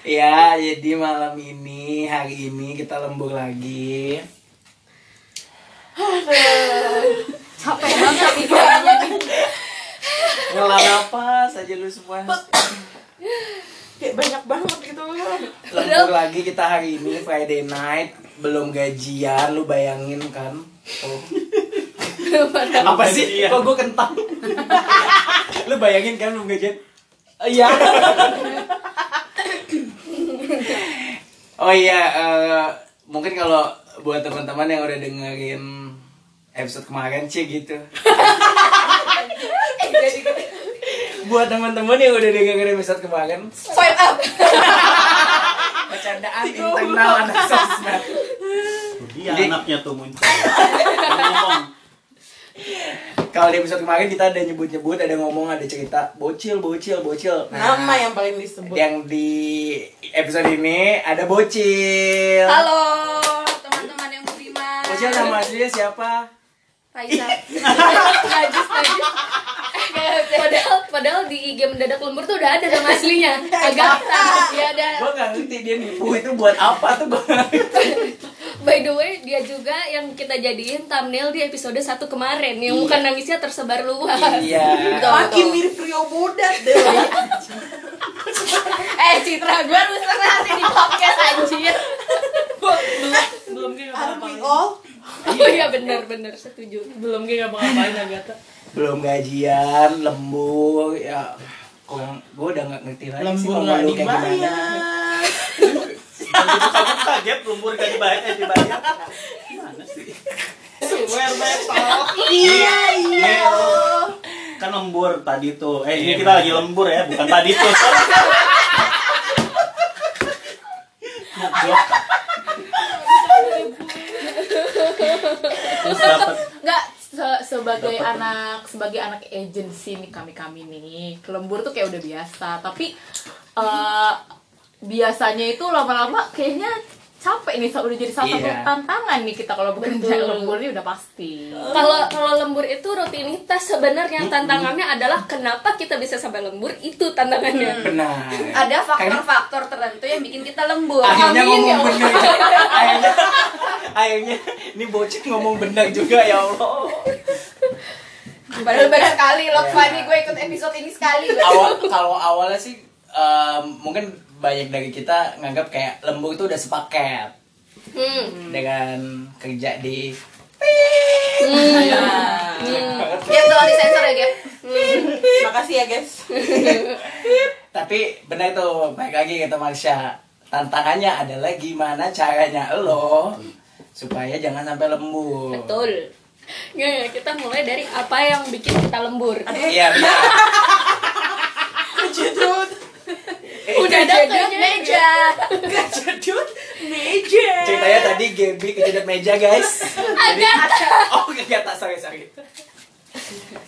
Ya, jadi malam ini, hari ini kita lembur lagi. Capek banget nih kayaknya nih. Ngelah napas aja lu semua. Kayak banyak banget gitu. Lembur lagi kita hari ini Friday night, belum gajian, lu bayangin kan? Oh. Apa sih? Kok gue kentang? lu bayangin kan belum gajian? Iya. oh iya, eh, mungkin kalau buat teman-teman yang udah dengerin episode kemarin sih gitu. buat teman-teman yang udah dengerin episode kemarin, Swipe up. bercandaan internal anak sosmed. Dia Jadi- anaknya tuh muncul. Ngomong. Kalau di episode kemarin kita ada nyebut-nyebut, ada ngomong, ada cerita bocil, bocil, bocil. Nah, Nama yang paling disebut. yang di episode ini ada bocil. Halo teman-teman yang budiman. Bocil nama aslinya siapa? Raisa. najis najis. padahal padahal di IG mendadak lembur tuh udah ada nama aslinya. Agatha. Ya ada. Gue gak ngerti dia nipu itu buat apa tuh gue By the way, dia juga yang kita jadiin thumbnail di episode 1 kemarin yang bukan nangisnya tersebar luas. Iya. Makin mirip Rio Bodat deh. Eh, Citra gue harus nanti di podcast anjir. belum kayak we ngapa-ngapain all? Oh iya benar benar setuju. belum kayak ngapa-ngapain Agatha Belum gajian, lembur, ya. Kok gue udah gak ngerti lagi sih kalau lu kayak gimana. dibayar. Begitu kamu kaget lembur gak dibayar, dibayar. Gimana sih? Swear metal. Iya, iya. Kan lembur tadi tuh. Eh, ini kita lagi lembur ya, bukan tadi tuh. Terus dapat nggak se- sebagai anak sebagai anak agensi nih kami kami nih kelembur tuh kayak udah biasa tapi eh, biasanya itu lama-lama kayaknya capek nih udah jadi salah satu Iya. tantangan nih kita kalau bekerja Betul. lembur ini udah pasti Kalau kalau lembur itu rutinitas sebenarnya tantangannya adalah kenapa kita bisa sampai lembur itu tantangannya. Benar. ada faktor-faktor tertentu yang bikin kita lembur. Akhirnya Amin, ya ngomong bener. akhirnya, akhirnya ini bocil ngomong benar juga ya Allah. Padahal banyak sekali loh Fanny gue ikut episode ini sekali. awal kalau awalnya sih em, mungkin banyak dari kita nganggap kayak lembur itu udah sepaket Hmm. dengan kerja di Gap tolong disensor ya Gap. Makasih ya guys. tapi benar tuh baik lagi kata Marsha tantangannya adalah gimana caranya lo supaya jangan sampai lembur Betul. Nggak, kita mulai dari apa yang bikin kita lembur. iya benar Kejedut. Udah ada Jedut meja. Kejedut meja. ceritanya tadi Gaby kejedot meja guys jadi oh gak sorry sorry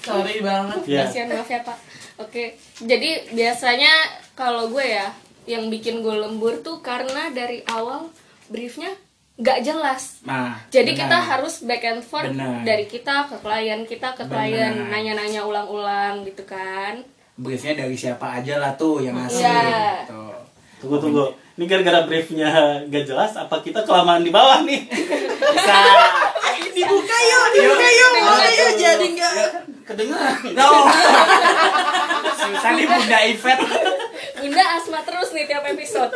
Sorry banget. ya. Kasihan maaf ya Pak. Oke, jadi biasanya kalau gue ya yang bikin gue lembur tuh karena dari awal briefnya nggak jelas. nah Jadi benar. kita harus back and forth Benar. dari kita ke klien, kita ke klien, nanya-nanya ulang-ulang gitu kan. Briefnya dari siapa aja lah tuh yang ngasih Iya. gitu. Tunggu tunggu. Ini gara-gara briefnya gak jelas, apa kita kelamaan di bawah nih? bisa Dibuka yuk, dibuka yuk. Dibuka yuk jadi enggak Kedengeran. no susah nih bunda Ivet Bunda asma terus nih tiap episode.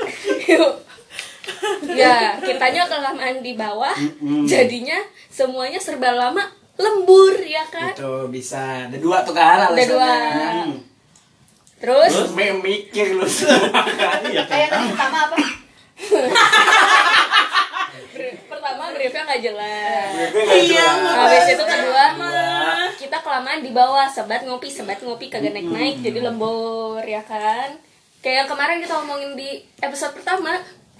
Yuk. ya, kitanya kelamaan di bawah, jadinya semuanya serba lama lembur ya kan. itu bisa ada dua tuh kan Ada dua. Hmm. Terus terus me- mikir lu semua kan Iya Kayak tadi pertama apa? Pertama briefnya nggak jelas. Iya, Habis itu kedua Dua. kita kelamaan di bawah sebat ngopi sebat ngopi kagak naik naik jadi lembur ya kan. Kayak yang kemarin kita omongin di episode pertama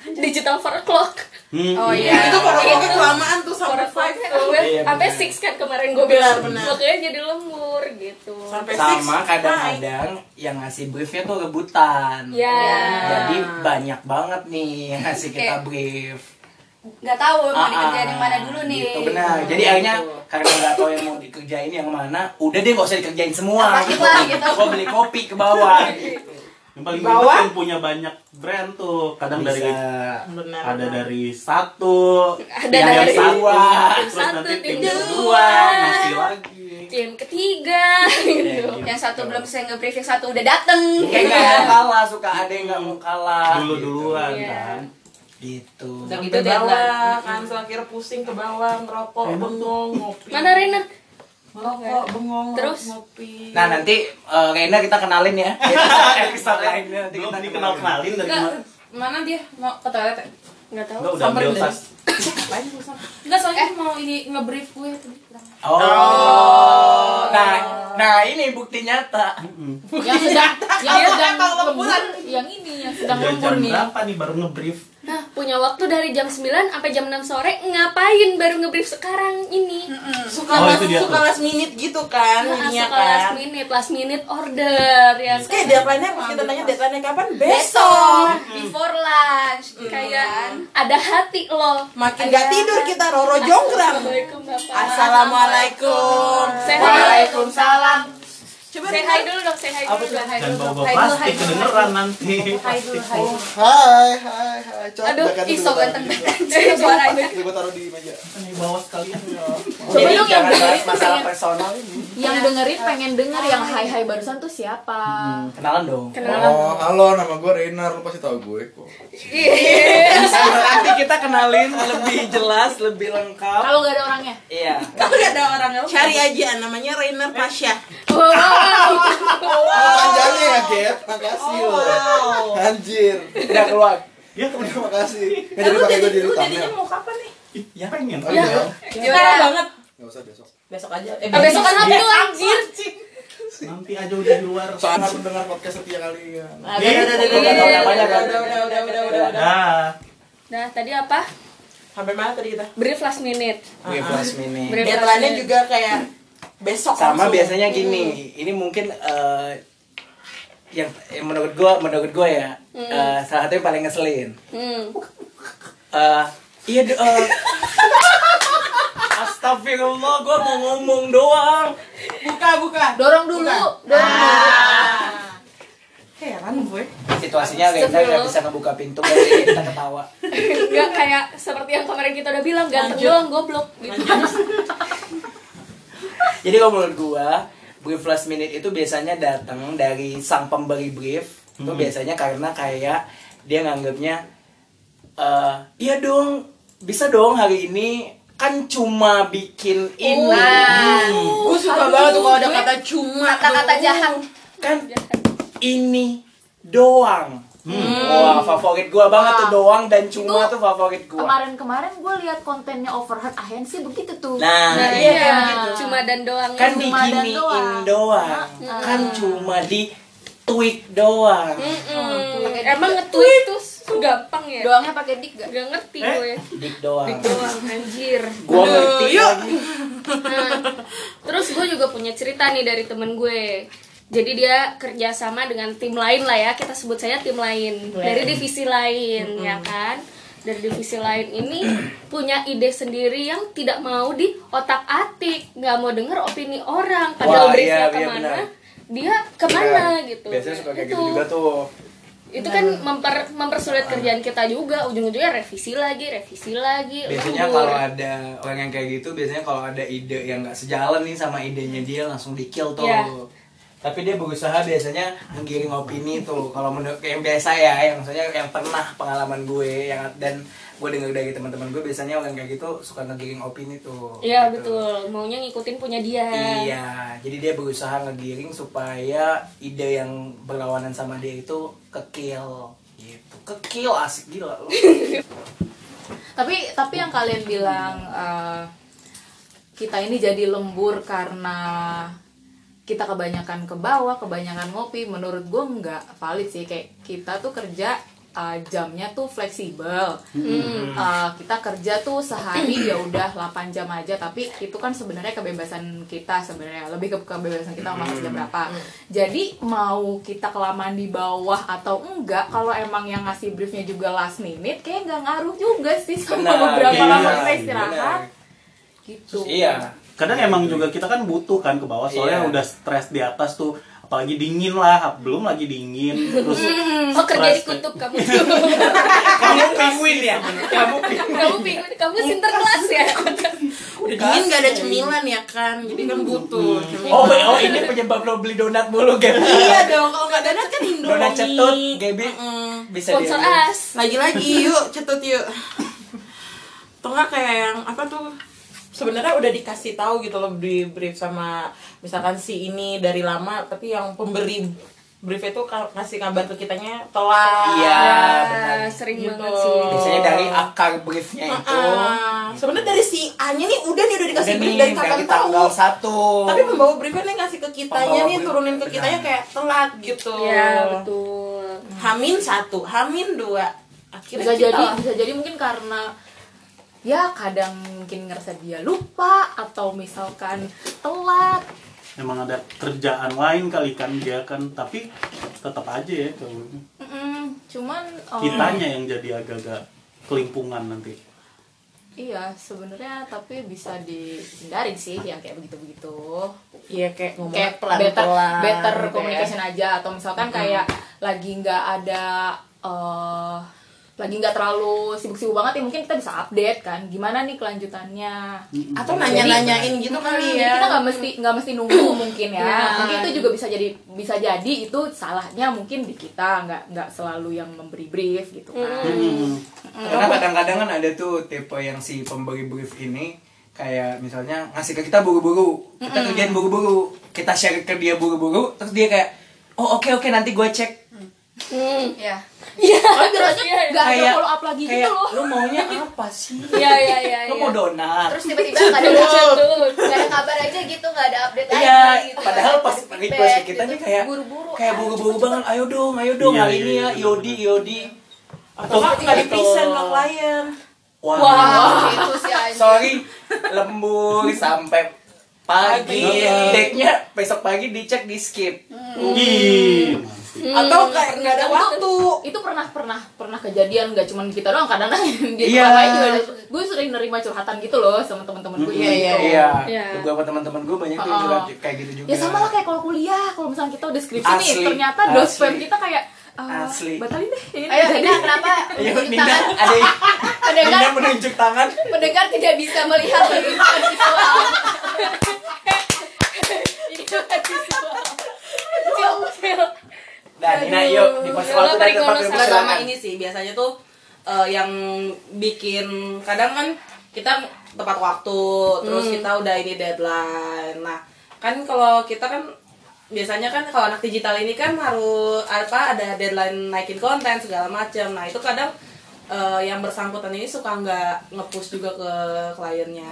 digital four o'clock. Hmm, Oh iya. iya. Itu kalau Itu. pakai kelamaan tuh sampai five. Iya, sampai six kan kemarin gue bilang. Makanya jadi lembur gitu. Sampai sama kadang-kadang yang ngasih briefnya tuh rebutan Ya. jadi banyak banget nih yang ngasih kita brief Nggak tahu mau Ah, dikerjain ah, yang mana dulu nih. gitu, benar jadi akhirnya karena nggak tahu yang mau dikerjain yang mana udah deh gak usah dikerjain semua kita, gitu. gue beli kopi ke bawah gitu. Yang paling Bawah? ribet yang punya banyak brand tuh. Kadang dari Benar. ada dari satu, Ada tim yang dari satu, dua, terus tim nanti satu, tim tim kedua dua. ngasih lagi. tim ketiga gitu. Yang satu belum saya nge-brief, yang satu udah dateng. kayak nggak mau kalah suka ada yang nggak mau kalah Dulu duluan Iya. kan. gitu Udah Itu ke bawah kan terakhir pusing ke bawah ngerokok bengong ngopi. mana Rena Ngerokok bengong Terus? ngopi. nah nanti eh, Rena kita kenalin ya episode lainnya Belum kita dikenal kenalin dari kemarin. mana dia? Mau ke toilet ya? nggak tahu Enggak udah? Enggak, soalnya mau ini nge-brief gue tadi. oh nah nah ini bukti nyata yang sedang yang Dia sedang emang lembur lemburan. yang ini yang sedang lembur jam nih berapa nih baru nge-brief? Nah punya waktu dari jam 9 sampai jam 6 sore ngapain baru ngebrief sekarang ini Suka Oh, last, itu dia suka last minute gitu kan Nah, suka last kan. minute, last minute order ya kan? kayak deadline-nya pas kita tanya deadline-nya kapan? Besok. Besok, before lunch. kayak ada hati loh Makin gak tidur kita Roro jonggrang. Assalamualaikum Bapak Assalamualaikum. Waalaikumsalam. Coba Say hi dulu dong, say hi dulu dong. Dan bawa plastik kedengeran nanti. Hai dulu, hai dulu. Hai, hai, hai. Coba Aduh, dekat ih dulu, so taruh ganteng banget suaranya. Ini gue taruh di meja. Nih bawa sekalian ya. Coba dong yang dengerin masalah personal ini yang dengerin pengen denger yang hai hai barusan tuh siapa kenalan dong Kenalan. Oh, halo, nama gue Renar. Lu pasti tahu gue kok. nanti kita kenalin lebih jelas lebih lengkap kalau nggak ada orangnya iya Tapi gak ada orang yang Cari aja namanya Rainer Pasha. Wow. Oh, panjangnya ya, Gap. Makasih loh. Anjir. udah keluar Ya udah. Terima kasih. Nggak jadi pakai gue jadi thumbnail. jadinya mau kapan nih? Ya pengen. Oh iya. Sekarang banget. Nggak usah besok. Besok aja. Eh, Ah, besok kan lu anjir? Nanti aja udah di luar. Sangat mendengar podcast setia kalian. Udah, udah, udah, udah, Udah, udah, udah, udah, udah, kan? udah, udah, udah, udah, udah, udah. Dah. Nah, tadi apa? Sampai mana tadi kita? Brief last minute. Brief last Deadline-nya minute. juga kayak besok sama langsung. biasanya gini ini mungkin eh, yang, yang menurut gue menurut gue ya eh, salah satu yang paling ngeselin Hmm. Eh, iya eh, Astagfirullah, gue mau ngomong doang. Buka, buka. dorong dulu dorong dulu Ah. Heran gue. Situasinya Reza nggak bisa ngebuka pintu, jadi kita ketawa. Enggak kayak seperti yang kemarin kita udah bilang ganteng doang goblok gitu. Jadi kalau menurut gua, brief last minute itu biasanya datang dari sang pemberi brief. Itu Hmm. biasanya karena kayak dia nganggapnya eh iya dong, bisa dong hari ini kan cuma bikin ini. Gue suka banget tuh kalau ada kata cuma. Kata-kata jahat. Kan ini doang. Wah, favorit gua banget tuh doang dan cuma Itu tuh favorit gua. kemarin-kemarin gue lihat kontennya overheard ahensi begitu tuh Nah, Nah, iya, iya, kayak begitu. cuma dan doang. kan cuma dan diginiin doang. doang. Kan cuma di tweet doang. Mm-mm. Emang nge-tweet tuh gampang ya? Doangnya pakai dik gak? Gak ngerti Eh? gue. Dik doang. Doang anjir. Gua ngerti yuk. lagi. Nah, terus gue juga punya cerita nih dari temen gue. Jadi dia kerja sama dengan tim lain lah ya, kita sebut saja tim lain dari divisi lain, ya kan? Dari divisi lain ini punya ide sendiri yang tidak mau di otak atik, nggak mau denger opini orang. Padahal Wah, briefnya iya, iya, ke mana, benar. dia ke mana Iya. gitu. Biasanya suka kayak Itu. gitu juga tuh. Itu kan memper mempersulit kerjaan kita juga, ujung-ujungnya revisi lagi, revisi lagi. Biasanya kalau ada orang yang kayak gitu, biasanya kalau ada ide yang nggak sejalan nih sama idenya dia langsung di kill tuh. Iya. Tapi dia berusaha biasanya menggiring opini tuh. Kalau menurut yang biasa ya, yang maksudnya yang pernah pengalaman gue yang dan gue dengar dari teman-teman gue biasanya orang kayak gitu suka ngegiring opini tuh. Iya Gitu. betul, maunya ngikutin punya dia. Iya, jadi dia berusaha ngegiring supaya ide yang berlawanan sama dia itu kekill gitu. Kekill asik gila lu. tapi tapi yang kalian bilang eh, kita ini jadi lembur karena kita kebanyakan ke bawah kebanyakan ngopi menurut gue nggak valid sih. Kayak kita tuh kerja eh, jamnya tuh fleksibel. Eh, kita kerja tuh sehari ya udah 8 jam aja tapi itu kan sebenarnya kebebasan kita sebenarnya lebih ke kebebasan kita mau masuk jam berapa. Jadi mau kita kelamaan di bawah atau enggak kalau emang yang ngasih briefnya juga last minute kayak nggak ngaruh juga sih sama beberapa iya, lama kita istirahat. benar. Gitu. Iya. Kadang emang juga kita kan butuh kan ke bawah soalnya Iya. udah stres di atas tuh apalagi dingin lah belum lagi dingin terus Oh kerja di kutub kamu. Kamu penguin ya? Kamu penguin. Kamu Kamu sinterklas ya? Udah dingin gak ada cemilan ya kan? Jadi kan butuh cemilan. Oh oh ini penyebab lo beli donat mulu Gaby Iya dong kalau gak donat kan Indomie. Donat cetut Gaby bisa Sponsor as Lagi-lagi yuk cetut yuk. Atau nggak kayak yang apa tuh sebenarnya udah dikasih tahu gitu loh di brief sama misalkan si ini dari lama tapi yang pemberi brief itu ka- ngasih kabar ke kitanya telat. Iya, Ya, benar. Sering Gitu. banget sih. Biasanya dari akar briefnya itu. Ah, sebenarnya dari si A nya nih udah nih udah dikasih udah brief nih dari dari kapan tahu. tanggal satu. Tapi pembawa briefnya nih ngasih ke kitanya Pembawa nih brief, turunin ke benar. kitanya kayak telat gitu. Ya betul. Hamin satu, Hamin dua. Akhirnya bisa kita jadi bisa jadi mungkin karena ya kadang mungkin ngerasa dia lupa atau misalkan telat. Emang ada kerjaan lain kali kan dia kan tapi tetap aja ya kalau Mm-mm, cuman um, kitanya yang jadi agak-agak kelimpungan nanti. Iya sebenarnya tapi bisa dihindarin sih yang kayak begitu begitu Iya kayak ngomong kayak pelan better pelan. better communication aja atau misalkan kayak lagi nggak ada eh lagi nggak terlalu sibuk-sibuk banget ya mungkin kita bisa update kan gimana nih kelanjutannya Atau nanya-nanyain gitu kali Jadi ya. kita nggak mesti nggak mesti nunggu mungkin ya. Ya. Mungkin itu juga bisa jadi bisa jadi itu salahnya mungkin di kita nggak nggak selalu yang memberi brief gitu kan. Hmm. karena kadang-kadang kan ada tuh tipe yang si pemberi brief ini kayak misalnya ngasih ke kita buru-buru kita kerjain buru-buru kita share ke dia buru-buru terus dia kayak oh oke oke nanti gue cek Hmm Ya. Oh, biasanya Iya, nggak ada Kayak- follow up lagi kayak gitu loh. lu maunya apa sih Iya iya iya lu iya. mau donat Terus tiba-tiba nggak ada Cetut. nggak ada kabar aja gitu, nggak ada update lagi. Iya, gitu. padahal pas request kita gitu. nih kayak buru-buru. kayak buru-buru banget ayo dong ayo dong Iya, hari iya, ini ya iya. Yodi Yodi Atau nggak nggak di present ke klien. wah, Wah, itu sih anjing. sorry lembur sampai pagi decknya besok pagi dicek di skip Ih, Atau kayak nggak ada waktu. Itu pernah pernah pernah kejadian nggak cuma kita doang kadang-kadang di Iya. tempat lain juga gue sering nerima curhatan gitu loh sama teman-teman gue. Iya, gitu. iya, iya Iya. beberapa teman-teman gue banyak tuh juga kayak gitu juga Ya sama lah kayak kalau kuliah, kalau misalnya kita udah skripsi nih, ternyata dospem kita kayak eh, Asli. batalin deh. ini Ayo jadi. Nina, kenapa Ayo Nina ada Pendengar, Nina menunjuk tangan pendengar tidak bisa melihat lagi visual. Itu kan visual. Nah Nina yuk di pos waktu dan paling tempat sama ini sih biasanya tuh eh, yang bikin kadang kan kita tepat waktu terus kita udah ini deadline. Nah kan kalau kita kan biasanya kan kalau anak digital ini kan harus apa ada deadline naikin konten segala macam. Nah itu kadang eh, yang bersangkutan ini suka nggak ngepush juga ke kliennya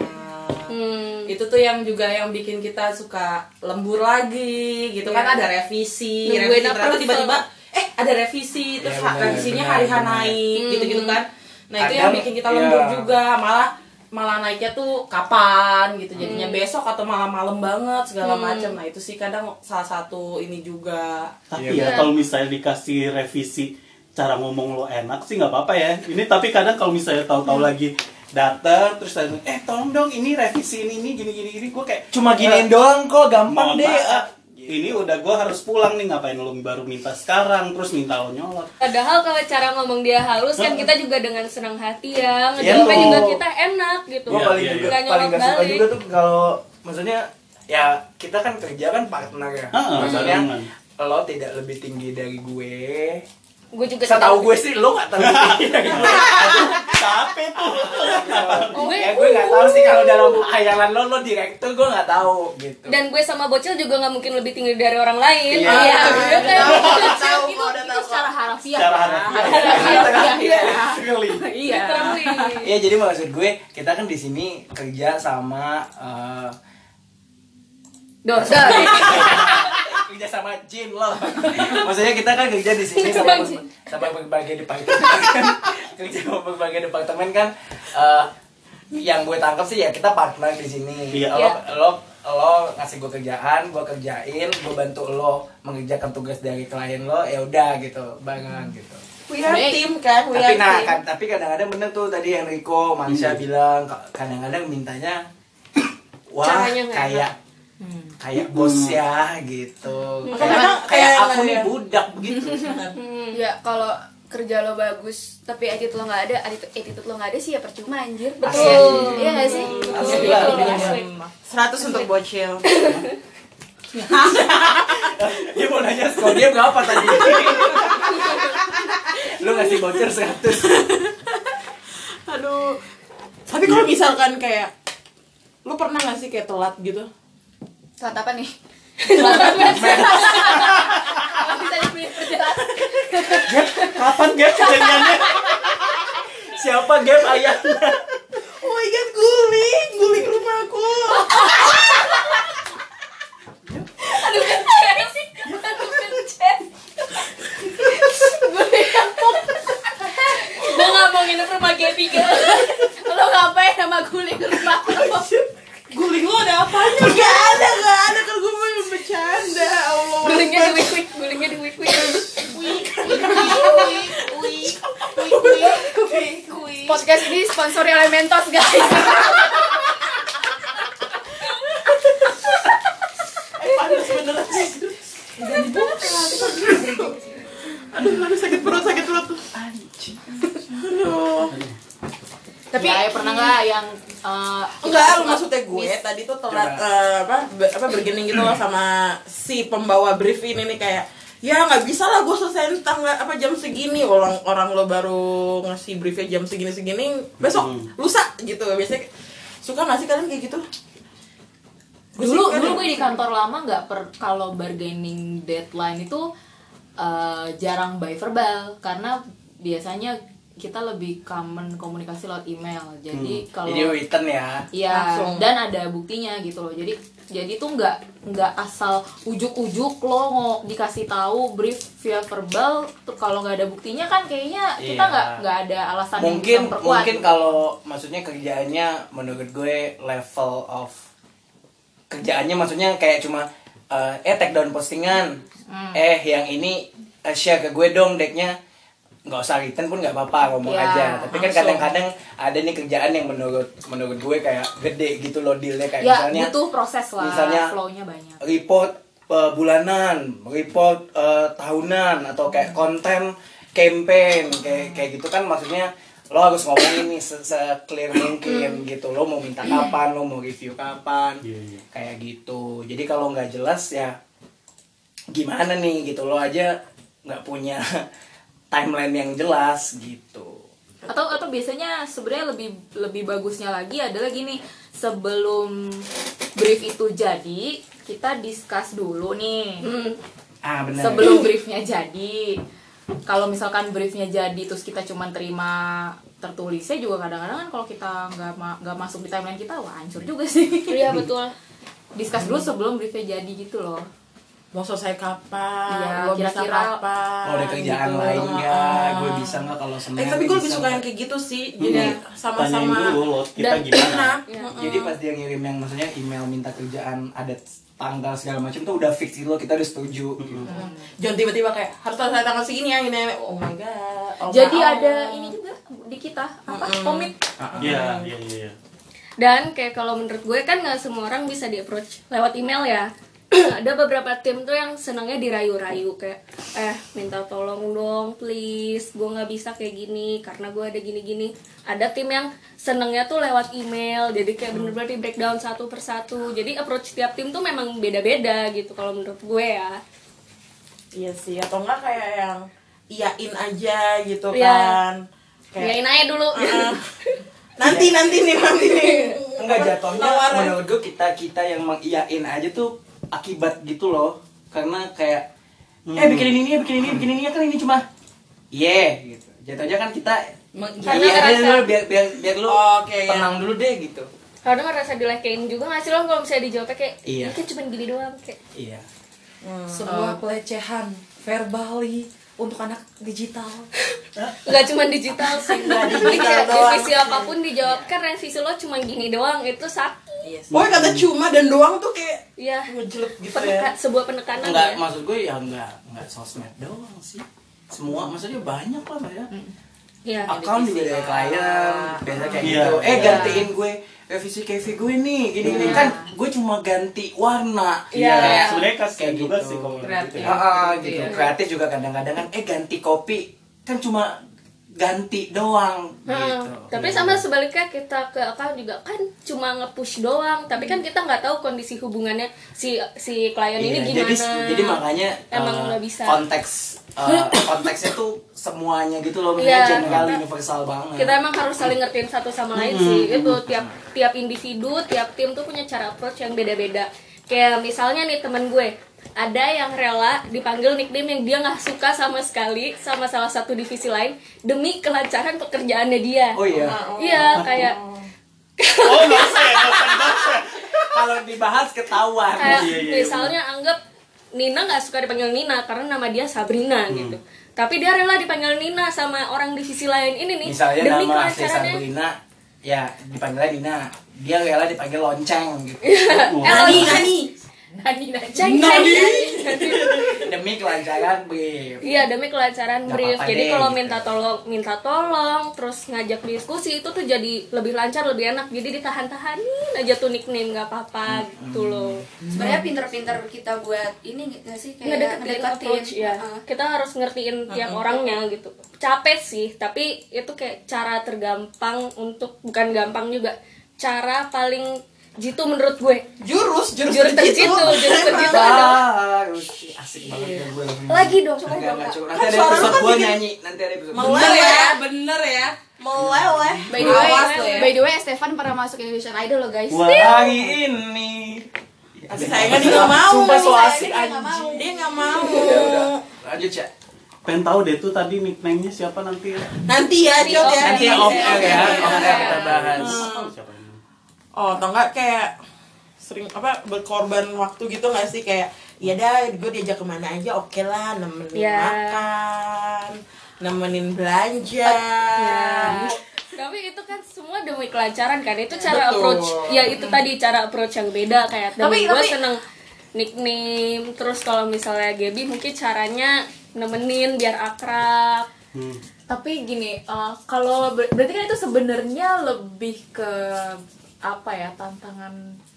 Hmm. itu tuh yang juga yang bikin kita suka lembur lagi gitu kan Iya. ada revisi Nungguin revisi ternyata approval. tiba-tiba eh ada revisi terus ha- benar, revisinya benar, hari hari benar. naik Hmm. gitu-gitu kan nah itu Kadang, yang bikin kita lembur iya. juga malah malah naiknya tuh kapan gitu Hmm. jadinya besok atau malam malam banget segala macam nah itu sih kadang salah satu ini juga tapi Iya, ya kalau misalnya dikasih revisi cara ngomong lo enak sih nggak apa-apa ya. Ini tapi kadang kalau misalnya tahu-tahu lagi datang terus tanya eh tolong dong ini revisi ini ini gini gini gini. Gue kayak cuma giniin doang kok gampang deh maaf, ini udah gue harus pulang nih ngapain lo baru minta sekarang terus minta lo nyolot. Padahal kalau cara ngomong dia halus kan kita juga dengan senang hati ya Iya, ngejawabnya juga kita enak gitu. gue Iya, paling iya, juga paling gak suka juga tuh kalau maksudnya ya kita kan kerja kan partner ya. Maksudnya lo tidak lebih tinggi dari gue Gue juga setahu tidak- gue sih lo gak Aduh, capek tuh Gue- ya gue gak tahu sih kalau dalam hayalan lo lo direktur gue gak tahu gitu dan gue sama bocil juga nggak mungkin lebih tinggi dari orang lain. Iya. Iya, Iya, tahu, udah tahu, itu itu tahu. secara harafiah. Secara harafiah. Iya. Sekali. Iya. Literally. Iya jadi maksud gue kita kan di sini kerja sama eh, Dosa. Kerja sama jin loh. Maksudnya kita kan kerja di sini Sama sama, berbagai departemen kan. kerja sama berbagai departemen kan eh, yang gue tangkap sih ya kita partner di sini. Iya. Lo, Iya. lo lo ngasih gue kerjaan, gue kerjain, gue bantu lo mengerjakan tugas dari klien lo, ya udah gitu, barengan gitu. we are team kan we tapi are nah team kan, tapi kadang-kadang bener tuh tadi Enrico Mansha bilang ka- kadang-kadang mintanya wah Caranya nggak kayak kayak bos ya gitu Kadang kayak, kayak kayak aku nih ya. budak begitu Ya kalau kerja lo bagus tapi attitude lo nggak ada, attitude, lo nggak ada sih ya percuma anjir. Betul. Iya nggak sih? Asli Betul, lah. asli. 100 untuk bocil. dia mau nanya skor dia berapa tadi lu ngasih voucher 100 Aduh. Tapi kalau misalkan kayak lu pernah gak sih kayak telat gitu? Saat apa nih? Gap, kapan Gap kejadiannya? Siapa Gap ayahnya? Oh my god, guling, guling rumahku. Gue gak mau nginep rumah Gaby Lo ngapain sama guling rumah lo? Guling lo ada apanya? Gak ada, gak ada kalau gue mau bercanda. Allah. Gulingnya di wik wik Gulingnya di wik wik Podcast ini sponsori oleh Mentos guys. Panas beneran. Aduh, aduh sakit perut, sakit perut. Aduh. Tapi ya, pernah nggak yang uh, Enggak, lu maksudnya tadi tuh telat eh, apa be- apa bergening gitu loh sama si pembawa brief ini nih kayak ya nggak bisa lah gue selesai tanggal apa jam segini. Orang orang lo baru ngasih briefnya jam segini segini besok lusa gitu. Biasanya suka nggak sih kalian kayak gitu? Gue dulu dulu gue di kantor lama nggak per kalau bargaining deadline itu uh, jarang by verbal. Karena biasanya kita lebih common komunikasi lewat email jadi kalau Jadi written ya. Iya, Langsung. dan ada buktinya gitu loh. Jadi jadi tuh nggak nggak asal ujuk-ujuk lo mau dikasih tahu brief via verbal tuh kalau nggak ada buktinya kan kayaknya kita Iya. nggak nggak ada alasan yang Mungkin bisa memperkuat. mungkin kalau maksudnya kerjaannya menurut gue level of kerjaannya maksudnya kayak cuma eh, eh take down postingan. Eh yang ini eh, share ke gue dong decknya nggak usah written pun nggak apa-apa ngomong Iya, aja. Tapi kan langsung. kadang-kadang ada nih kerjaan yang menurut menurut gue kayak gede gitu loh dealnya. Kayak ya misalnya butuh proses lah, misalnya flow-nya banyak. report uh, bulanan, report uh, tahunan atau kayak konten campaign kayak kayak gitu kan maksudnya lo harus ngomongin nih se, clear mungkin gitu. Lo mau minta kapan lo mau review kapan Iya, iya. kayak gitu. Jadi kalau nggak jelas ya gimana nih gitu. Lo aja nggak punya timeline yang jelas gitu. Atau atau biasanya sebenarnya lebih lebih bagusnya lagi adalah gini sebelum brief itu jadi kita discuss dulu nih. Ah benar. Sebelum briefnya jadi kalau misalkan briefnya jadi terus kita cuma terima tertulisnya juga kadang-kadang kan kalau kita nggak ma- nggak masuk di timeline kita wah hancur juga sih. Iya betul. Discuss dulu sebelum briefnya jadi gitu loh mau selesai kapan? Iya, lo bisa kira-kira- kapan? Mau ada kerjaan gitu. lain nggak? Ah. gue bisa nggak kalau senin eh tapi gue lebih suka yang kayak gitu sih. Jadi Tanyain sama-sama dulu lo kita Dan- gimana? Nah, Iya. Jadi pas dia ngirim yang maksudnya email minta kerjaan ada tanggal segala macam tuh udah fix gitu loh kita udah setuju. Gitu. jangan tiba-tiba kayak harus selesai tanggal segini ya gini. Oh my god. Oh jadi my- ada ini juga di kita apa komit? Iya iya iya iya. Dan kayak kalau menurut gue kan nggak semua orang bisa di approach lewat email ya. Ada beberapa tim tuh yang senangnya dirayu-rayu kayak eh minta tolong dong please gue nggak bisa kayak gini karena gue ada gini-gini. Ada tim yang senangnya tuh lewat email jadi kayak bener-bener di breakdown satu persatu. Jadi approach tiap tim tuh memang beda-beda gitu kalau menurut gue ya. iya sih atau enggak kayak yang iyain aja gitu Iya. kan Yain aja dulu. Ah, nanti nanti nih nanti nih Enggak jatuhnya menurut gue kita kita yang mengiyain aja tuh akibat gitu loh. Karena kayak eh bikin ini bikin ini bikin ini kan ini cuma yeah gitu. Jatuhnya kan kita Karena iya ngerasa- dulu biar biar biar lu Oke, ya. tenang dulu deh gitu. Kadang ngerasa dilekein juga nggak sih lo kalau misalnya dijawabnya kayak Iya. "Ini kan cuma gini doang kayak Iya. Sebuah pelecehan verbally untuk anak digital. nggak cuma digital sih Nggak digital kayak doang. divisi apa pun dijawab kan revisi lo cuma gini doang itu sakit Iya sih. Pokoknya kata cuma dan doang tuh kayak ya ngejelek gitu peneka, ya. sebuah penekanan Enggak, ya maksud gue ya enggak enggak sosmed doang sih. Semua maksudnya banyak lah ya. Iya. Account juga dari klien biasa kayak Iya, gitu. Eh iya. gantiin gue revisi KV gue nih gini gini kan gue cuma ganti warna Iya. Kayak- sebenarnya kasihan kayak juga gitu. sih kalau Kreatif. gitu Ah, ya. ah, gitu. Iya. Kreatif juga kadang-kadang kan eh ganti kopi kan cuma ganti doang Heeh. gitu. Tapi sama sebaliknya kita ke account juga kan cuma nge-push doang, tapi kan kita nggak tahu kondisi hubungannya si si klien ini Iya, gimana. Jadi jadi makanya Emang nggak bisa. konteks eh, konteksnya tuh semuanya gitu loh, Iya, bener general kita- universal banget. kita emang harus saling ngertiin satu sama lain sih itu tiap tiap individu tiap tim tuh punya cara approach yang beda-beda kayak misalnya nih temen gue ada yang rela dipanggil nickname yang dia nggak suka sama sekali sama salah satu divisi lain demi kelancaran pekerjaannya dia Oh iya. iya kayak oh nggak usah ya nggak usah dibahas ya Kalau dibahas ketahuan. kayak iya, iya, misalnya anggap Nina nggak suka dipanggil Nina karena nama dia Sabrina Hmm. gitu tapi dia rela dipanggil Nina sama orang divisi lain ini nih Misalnya demi nama kelancarannya Sabrina ya dipanggilnya Dina. Dia rela dipanggil lonceng gitu. Eh, Nani, lonceng. Nani. Nani Nani. Ceng. Demi kelancaran brief. Iya demi kelancaran Nggak brief. apa-apa Jadi deh, kalau gitu. minta tolong, minta tolong, terus ngajak diskusi itu tuh jadi lebih lancar, lebih enak. Jadi ditahan-tahanin aja tuh nickname nggak apa-apa gitu loh. sebenarnya pinter-pinter kita buat ini nggak sih kayak Ngedeketin ngedeketin approach ya. Heeh. Kita harus ngertiin tiap orangnya gitu. Capek sih, tapi itu kayak cara tergampang untuk bukan gampang juga. Cara paling jitu menurut gue. Jurus, jurus, Jurus terjitu, jurus terjitu Ah, asik banget ya gue. lagi dong, coba Enggak, dong. enggak Kak. cukup. Nanti ada suara lu episode kan gue bikin- nyanyi. Nanti ada episode. Bener ya, bener ya. Meleleh. By the way, ya. by the way, Stefan pernah masuk Indonesian Idol loh guys. Wah. Hari ini. Tapi sayangnya dia nggak mau. Sumpah so asik dia nggak mau. anjing. Dia nggak mau. Lanjut ya. pengen tahu deh tuh tadi nickname-nya siapa nanti ya Nanti ya, Cot ya. Nanti Di- off air ya, off air kita bahas. Tahu siapa Oh, atau enggak kayak sering apa berkorban waktu gitu nggak sih kayak ya dah gue diajak ke mana aja oke lah nemenin Ya. makan nemenin belanja Ya. Tapi itu kan semua demi kelancaran kan. Itu cara Betul. approach. Ya itu tadi cara approach yang beda kayak Tapi- tapi gue tapi- seneng nickname. Terus kalau misalnya Gaby mungkin caranya nemenin biar akrab. Hmm. Tapi gini, eh, kalau ber- berarti kan itu sebenarnya lebih ke apa ya tantangan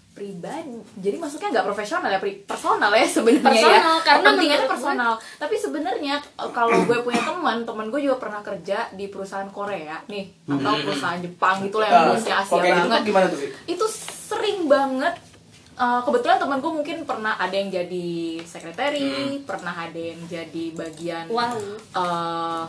pribadi. Jadi maksudnya nggak profesional ya, personal ya sebenarnya Personal, ya. karena Kepentingannya menurut gue- personal. Tapi sebenarnya eh, kalau gue punya teman, teman gue juga pernah kerja di perusahaan Korea nih atau perusahaan Jepang gitu lah yang bosnya Asia kalau kayak gitu banget. gimana tuh, Fit? Itu sering banget Uh, kebetulan teman gue mungkin pernah ada yang jadi sekretari, pernah ada yang jadi bagian Wow. eh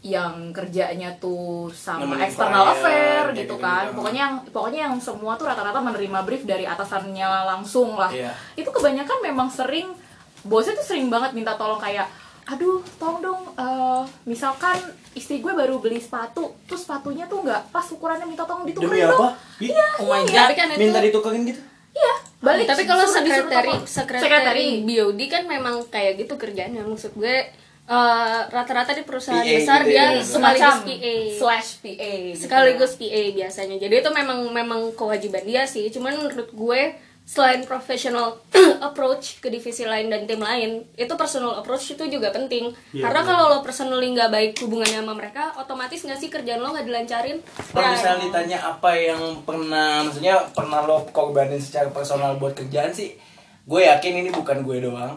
yang kerjanya tuh sama Nemenin external klien, affair gitu kan. pokoknya yang pokoknya yang semua tuh rata-rata menerima brief dari atasannya langsung lah. Iya. itu kebanyakan memang sering bosnya tuh sering banget minta tolong kayak aduh tolong dong eh, misalkan istri gue baru beli sepatu terus sepatunya tuh nggak pas ukurannya minta tolong Demi ditukerin apa? dong Ih, oh god. Tapi kan itu Minta ditukerin gitu? iya balik. Tapi kalau sekretari sekretari BOD kan memang kayak gitu kerjaannya. Maksud gue eh, rata-rata di perusahaan PA besar gitu dia ya. sekaligus semacam PA slash PA gitu sekaligus PA biasanya. Jadi itu memang memang kewajiban dia sih. Cuman menurut gue selain professional approach ke divisi lain dan tim lain itu personal approach itu juga penting. Iya, karena kalau lo personally nggak baik hubungannya sama mereka otomatis nggak sih kerjaan lo nggak dilancarin? Kalau Ya, misalnya ditanya apa yang pernah, maksudnya pernah lo korbanin secara personal buat kerjaan sih, gue yakin ini bukan gue doang.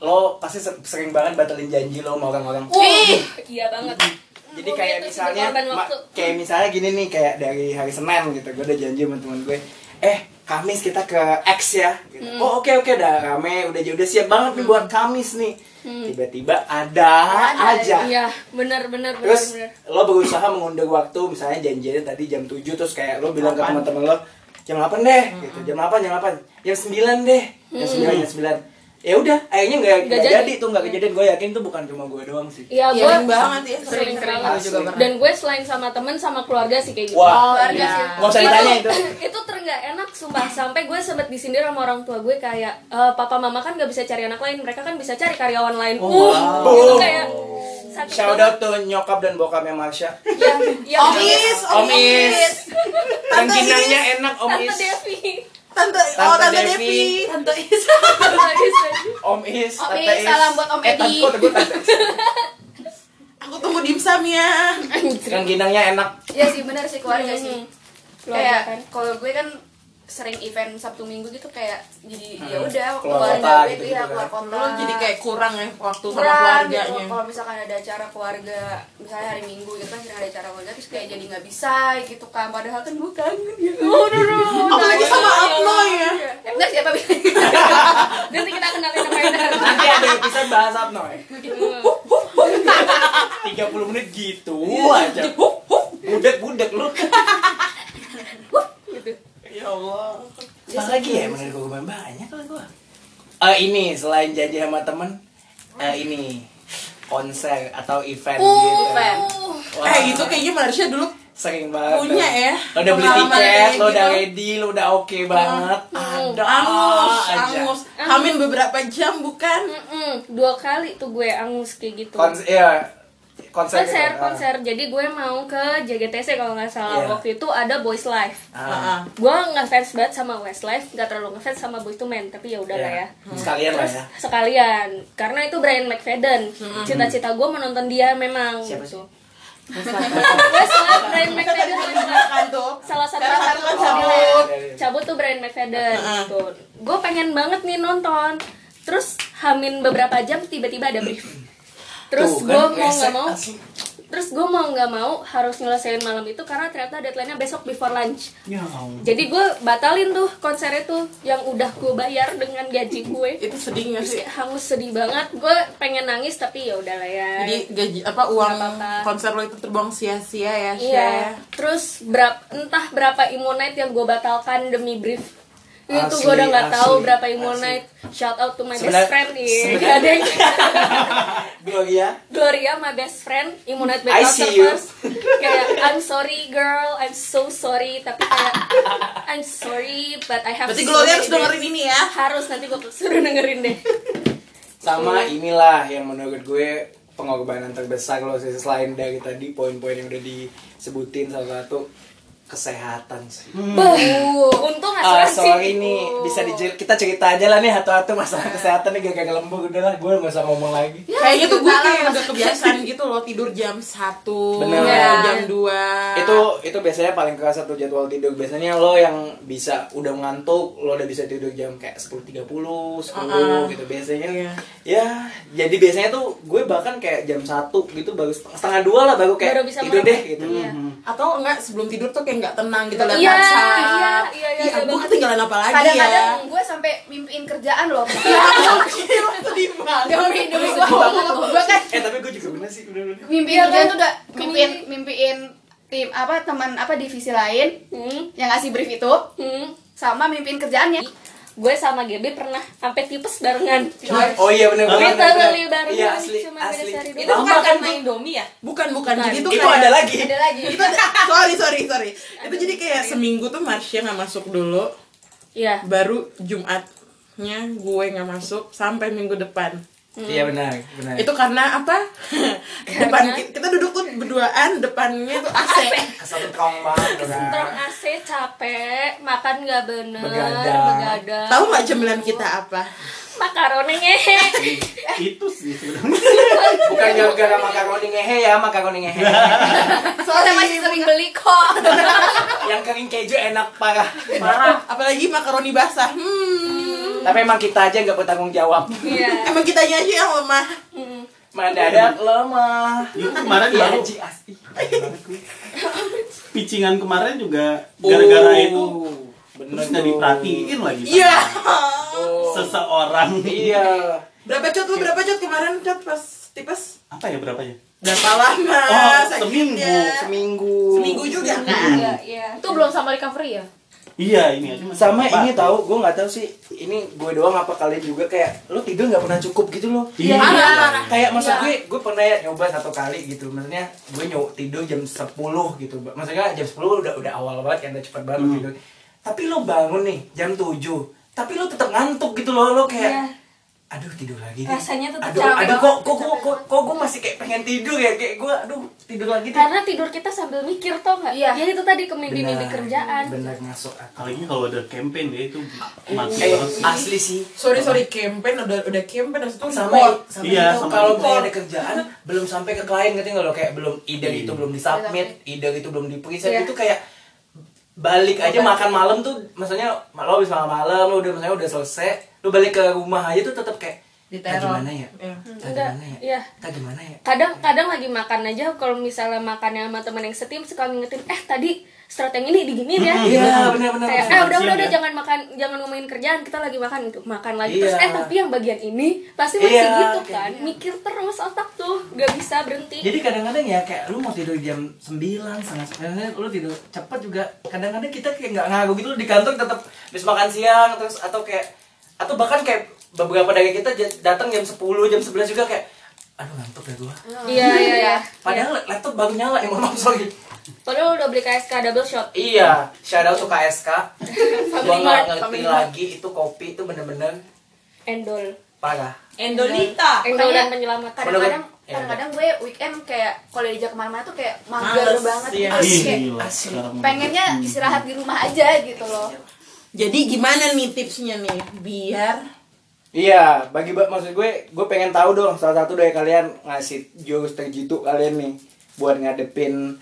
Lo pasti se- sering banget batalin janji lo sama orang-orang. Wih, iya banget Jadi kayak gitu misalnya, kayak misalnya gini nih, kayak dari hari Senin gitu, gue udah janji sama teman gue, eh Kamis kita ke X ya. Gitu. Hmm. Oh oke oke, udah rame, udah udah siap banget nih buat Kamis nih. Tiba-tiba ada, aja. iya benar benar Terus benar lo berusaha mengundur waktu, misalnya janjinya tadi jam 7 terus kayak lo bilang ke teman-teman lo jam 8 deh, gitu. Jam 8, jam 8. Jam 9 deh. Jam 9, jam 9. Ya udah, akhirnya nggak nggak jadi. jadi. tuh nggak kejadian. Gue yakin tuh bukan cuma gue doang sih. Iya, Iya, gue sering banget ya, sering aku juga pernah. Dan gue selain sama temen sama keluarga sih kayak gitu. Wah, keluarga iya. sih nggak usah ditanya itu. itu terenggak enak sumpah sampai gue sempet disindir sama orang tua gue kayak "Eh, papa mama kan gak bisa cari anak lain mereka kan bisa cari karyawan lain Oh, uh wow. itu kayak sakit Shout out tuh nyokap dan bokapnya Marsha. ya, ya, Om Is, Om Is. Dan Tante kinangnya enak Om Tante. Devi tante oh Tante tante Devi. Devi Tante Is. Om Is, Om Tante Is, Is. salam buat Om Eh, Edi. tante, gue tante. aku tunggu dimsum ya Yang kinangnya enak. Iya sih benar sih keluarga sih. Keluarga kayak kan. kalau gue kan sering event Sabtu Minggu gitu kayak jadi ya Hmm. udah Keluar keluarga kota gue gitu-gitu iya kan. keluar kota Lo jadi kayak kurang ya waktu sama kurang keluarganya. gitu kalau misalkan ada acara keluarga misalnya hari Minggu gitu kan sering ada acara keluarga terus kayak jadi nggak bisa gitu kan padahal kan gue kangen gitu Apalagi sama Abno ya. enggak siapa bilang Nanti kita kenalin sama. Nanti ada episode bahas apa Noy? 30 menit gitu aja. Budak-budak lu. Ya Allah. Apa lagi ya menurut gue Gue banyak lah gue. Eh ini selain janji sama temen, eh ini konser atau event gitu. event. Wah, Eh itu kayaknya Marsha dulu sering banget. punya ya. Lo udah beli tiket, lo udah gitu. ready, lo udah oke banget. Ada Angus, aja. angus. Hamin beberapa jam bukan? Mm-mm, dua kali tuh gue angus kayak gitu. Konser, iya. Konser, konser gitu. konser. Jadi gue mau ke JGTC kalau nggak salah. Iya. waktu itu ada Boys Life. Ah. Heeh. gue nggak fans banget sama Westlife. Nggak terlalu ngefans sama Boyz II Men tapi ya udah lah Iya. ya. Sekalian lah terus ya. sekalian. Karena itu Brian McFadden. Cita-cita gue menonton dia memang Siapa gitu. Westlife. Brian McFadden. Westlife Kan tuh. salah satu kan cabut. cabut. cabut tuh Brian McFadden gitu. Gue pengen banget nih nonton. Terus hamin beberapa jam tiba-tiba ada brief terus gue kan, mau nggak mau asli. terus gue mau nggak mau harus nyelesain malam itu karena ternyata deadline-nya besok before lunch Ya jadi gue batalin tuh konser itu yang udah gue bayar dengan gaji gue Itu sedih gak sih? hangus sedih banget gue pengen nangis tapi ya udahlah ya Jadi gaji apa uang Nggak apa-apa. konser lo itu terbuang sia-sia ya. Iya, terus berapa entah berapa Immonite yang gue batalkan demi brief. Itu Asli, gue udah nggak tahu berapa. Immonite. Shout out to my best Sebenar- friend nih. sebenar- Ada yang Gloria. Gloria, my best friend, Immonite I Battle see you. Surfers. Kayak I'm sorry girl, I'm so sorry. Tapi kayak I'm sorry, but I have. Berarti Gloria harus dengerin ini ya. Harus nanti gue suruh dengerin deh. Sama inilah yang menurut gue pengorbanan terbesar lo sih selain dari tadi poin-poin yang udah disebutin salah satu kesehatan sih. Bah, untung Ah, asuransi. sorry nih, bisa dicer- kita cerita aja lah nih satu-satu masalah kesehatan nih gagal lembur udah lah, gue nggak usah ngomong lagi. Kayaknya tuh gue kayak udah kebiasaan gitu loh tidur jam 1 Bener. jam 2 Itu itu biasanya paling kerasa tuh jadwal tidur. Biasanya lo yang bisa udah ngantuk, lo udah bisa tidur jam kayak 10.30, 10 Uh-uh. gitu biasanya. Iya. Ya, jadi biasanya tuh gue bahkan kayak jam 1 gitu baru setengah, setengah dua lah baru kayak Baru bisa tidur deh gitu. Iya. Atau enggak sebelum tidur tuh kayak nggak tenang gitu lihat Iya, iya, iya, iya, iya, gue ketinggalan apa lagi kadang-kadang ya? gue sampai mimpiin kerjaan loh. Gila, sedih banget. demi demi gue gue kan Eh tapi gue juga bener sih udah udah. mimpiin Iya kerjaan kan? tuh udah mimpiin mimpiin tim apa teman apa divisi lain. Hmm, yang ngasih brief itu. Hmm. sama mimpiin kerjaannya Gue sama GB pernah sampai tipes barengan. Oh iya bener bener. Literally barengan. Iya asli Cuma beda asli. sehari doang. Itu bukan kan karena tuh. Indomie ya? Bukan, bukan. Jadi Itu kayak- ada lagi. ada lagi Itu ada, sorry, sorry, sorry. Itu jadi kayak seminggu tuh Marsha nggak masuk dulu, Iya. baru Jumatnya gue nggak masuk sampai minggu depan. Iya benar, benar. Itu karena apa? Depan kita, kita duduk tuh berduaan, depannya tuh AC. satu kaum banget kan. AC capek, makan nggak bener, Begadang. begadang. Tahu nggak cemilan kita apa? Makaroni ngehe. itu sih sebenarnya Bukan gara-gara makaroni ngehe ya, makaroni ngehe. kita masih sering beli kok Yang kering keju enak parah. Parah. Apalagi makaroni basah. Hmm. Tapi emang kita aja nggak bertanggung jawab. Iya. Emang kitanya aja yang lemah. Mendadak lemah. itu kemarin Iya, baru picingan kemarin juga gara-gara Oh, itu bener terus nggak diperhatiin lagi Iya. Oh. seseorang Iya. Berapa cot lu berapa cot kemarin cot pas tipes? apa ya berapanya Berapa lama? Oh, sakitnya? seminggu. Seminggu. Seminggu juga kan? Iya, iya. Itu belum sama recovery ya? Iya ini Sama ini tahu, gue nggak tahu sih. Ini gue doang apa kalian juga kayak lo tidur nggak pernah cukup gitu loh. iya Kayak maksud gue, gue pernah ya nyoba satu kali gitu. Maksudnya gue nyoba tidur jam 10 gitu. Maksudnya jam 10 udah udah awal banget kan, udah cepet banget Hmm. tidur. Tapi lo bangun nih jam 7 tapi lo tetap ngantuk gitu loh lo kayak Iya. Aduh tidur lagi deh. Rasanya tetap aduh, capek aduh kok kok kok kok, kok gue masih kayak pengen tidur ya kayak gue aduh tidur lagi deh Karena tidur kita sambil mikir tau nggak? Iya. Ya itu tadi ke mimpi-mimpi Benar, kerjaan. benar masuk akal. apalagi kalau ada campaign ya itu mati eh banget sih. asli sih Sorry sorry campaign udah udah campaign itu sama report. sama Iya, itu sama kalau misalnya ada kerjaan belum sampai ke klien ngerti nggak lo kayak belum ide Iya. itu belum disubmit ide itu belum di present Iya. itu kayak balik aja makan malam tuh maksudnya lo habis makan malam lo udah misalnya udah selesai lo balik ke rumah aja tuh tetap kayak "Tadi Diteror. gimana ya Iya. Tadi Enggak, gimana ya iya. Tadi gimana ya kadang kadang lagi makan aja kalau misalnya makannya sama temen yang setim suka ngingetin eh tadi strat yang ini diginiin ya iya benar benar kayak eh udah udah udah ya? jangan makan jangan ngomongin kerjaan kita lagi makan gitu makan lagi terus Iya. eh tapi yang bagian ini pasti masih Iya, gitu kayak kan mikir terus otak tuh gak bisa berhenti Jadi kadang-kadang ya kayak lu mau tidur jam 9 setengah sembilan, lu tidur cepat juga. Kadang-kadang kita kayak nggak ngaruh gitu di kantor tetap habis makan siang terus atau kayak atau bahkan kayak beberapa dari kita datang jam 10, jam 11 juga kayak aduh ngantuk ya gua. iya iya iya Padahal laptop baru nyala ya mohon maaf sorry. padahal udah beli KSK double shot Iya, shout out to KSK. gua nggak Mart, ngerti Family Mart. lagi itu kopi itu bener-bener endol parah. Endolita. endol Makanya dan menyelamatkan kadang-kadang kadang-kadang gue weekend kayak kalau diajak ke mana-mana tuh kayak mager banget iya. kayak sekarang pengennya istirahat di rumah aja gitu loh Jadi gimana nih tipsnya nih biar Iya, bagi ba- maksud gue, gue pengen tahu dong salah satu dari kalian ngasih jurus terjitu kalian nih buat ngadepin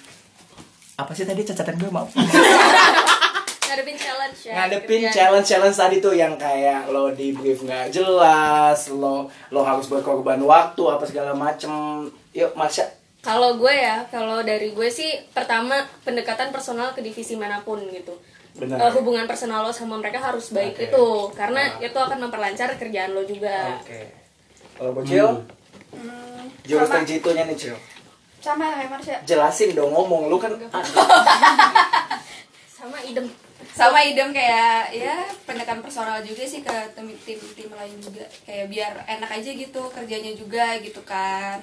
apa sih tadi cacatan gue maaf ngadepin challenge ya ngadepin kerjaan. challenge challenge tadi tuh yang kayak lo di brief nggak jelas lo lo harus berkorban waktu apa segala macem yuk Marsha Kalau gue ya, kalau dari gue sih pertama pendekatan personal ke divisi mana pun gitu. Benar. Eh, hubungan personal lo sama mereka harus baik Oke. itu karena itu akan memperlancar kerjaan lo juga. oke. Kalau bocil Hmm, jurus sama, terjitunya nih cil. Sama kayak Marsha jelasin dong ngomong. Lu kan Sama idem. sama idem kayak ya pendekatan personal juga sih ke tim tim tim lain juga. Kayak biar enak aja gitu kerjanya juga gitu kan.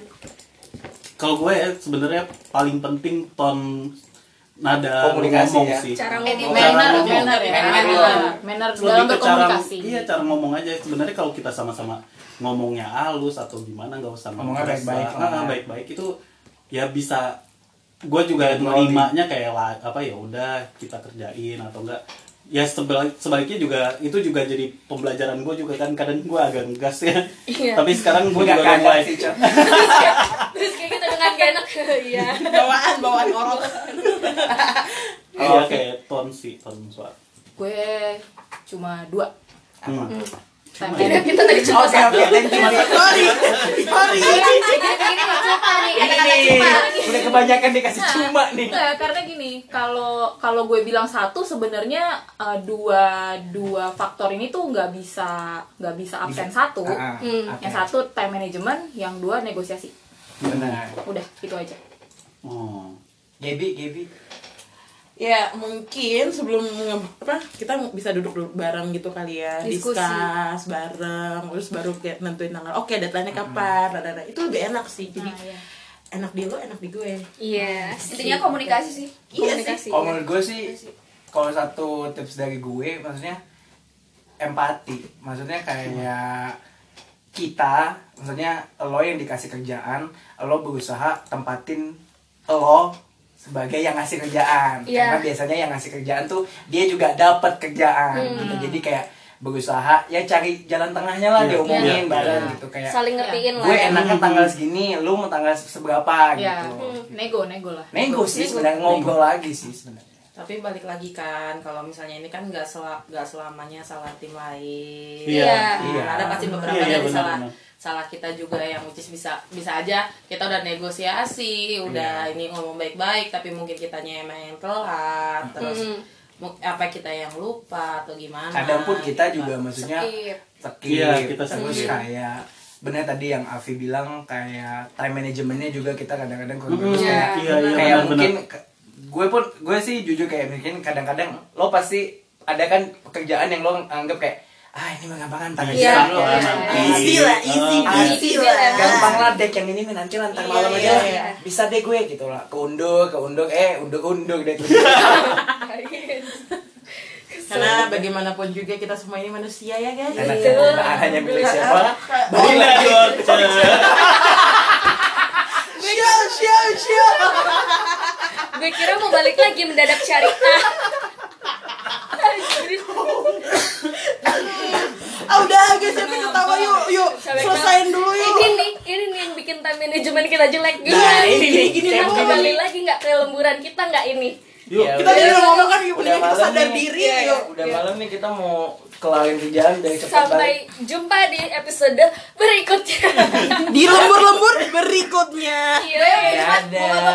Kalau gue ya sebenarnya paling penting ton nada Komunikasi ngomong ya. sih. Cara Edit ngomong. Cara manner ngomong. manner ya Manner. manner dalam ke cara berkomunikasi iya cara ngomong aja sebenarnya kalau kita sama-sama ngomongnya halus atau gimana nggak usah ngeres baik-baik lah. lah. Ah, baik-baik itu ya bisa gue juga nerimanya kayak lah, apa ya udah kita kerjain atau enggak ya sebalik, sebaliknya juga itu juga jadi pembelajaran gue juga kan kadang gue agak ngegas ya Iya. tapi sekarang gue Nggak juga udah mulai sih, Cil. Terus kayak kita dengan gak enak. Iya. bawaan bawaan orang iya kayak ton sih ton suara. Gue cuma dua. Hmm. time Kita, kita tadi cuma oke oke. Thank you. Sorry. Sorry. Cuma Ini cuma. udah kebanyakan dikasih cuma nih. Enggak, karena gini, kalau kalau gue bilang satu sebenarnya eh, dua dua faktor ini tuh nggak bisa nggak bisa absen satu. Ah, ah, Hmm. oke. Yang satu time management, yang dua negosiasi. Benar Udah, itu aja. oh. Gaby Gaby ya mungkin sebelum apa kita bisa duduk dulu bareng gitu kali ya Diskusi. discuss bareng terus baru kayak nentuin tanggal oke deadline-nya kapan dadada. itu lebih enak sih jadi Nah, iya. enak di lo enak di gue Iya. intinya komunikasi sih Iya Komunikasi. Kalau menurut gue sih, kalau satu tips dari gue, maksudnya empati. Maksudnya kayak kita, maksudnya lo yang dikasih kerjaan, lo berusaha tempatin lo sebagai yang ngasih kerjaan. Iya. Karena biasanya yang ngasih kerjaan tuh dia juga dapat kerjaan. Hmm. Gitu. Jadi kayak berusaha ya cari jalan tengahnya lah Iya, diomongin iya, bareng iya. gitu kayak Saling ngertiin lah. gue ya. enaknya tanggal segini, lu mau tanggal seberapa Ya, gitu. nego, nego lah. Nego sih sebenarnya ngobrol lagi sih sebenarnya. Tapi balik lagi kan kalau misalnya ini kan nggak sel nggak selamanya salah tim lain Iya. Iya. ada pasti beberapa Iya, iya, dari benar, salah benar. salah kita juga yang which is bisa bisa aja kita udah negosiasi udah ini ngomong baik-baik tapi mungkin kitanya emang yang telat terus Mm. apa kita yang lupa atau gimana kadang pun kita gitu. juga maksudnya Skip. skip Iya, kita terus skip. kayak benar tadi yang Avi bilang kayak time managementnya juga kita kadang-kadang kurang Mm, bagus Iya. kayak iya, iya, kayak benar, mungkin gue pun gue sih jujur kayak mungkin kadang-kadang lo pasti ada kan pekerjaan yang lo anggap kayak ah ini mah gampang ntar aja Iya, lo iya, nanti." iya. easy lah easy Ah, easy easy. lah gampang lah dek yang ini nih nanti lah ntar Iya, malam aja iya, lah. iya. bisa deh gue gitu lah. Keundur keundur eh undur undur deh karena bagaimanapun juga kita semua ini manusia ya guys. Enaknya pembelahan hanya milik siapa? Balik lagi Show, show, show. Gue kira mau balik lagi mendadak syariah. Ah udah guys, sampai ketawa yuk, yuk. Selesain dulu yuk. Ini nih, ini nih yang bikin time management kita jelek. Nah, ini nih, gini, Mau begini kembali lagi nggak ke lemburan kita nggak ini? Yuk, Ya, Kita udah. ngomong kan yuk Udah kita malam sadar nih. diri Iya, yuk. Udah malam nih kita mau kelarin kerjaan dari cepat Sampai jumpa di episode berikutnya. Di lembur-lembur berikutnya. Iya. Dadah.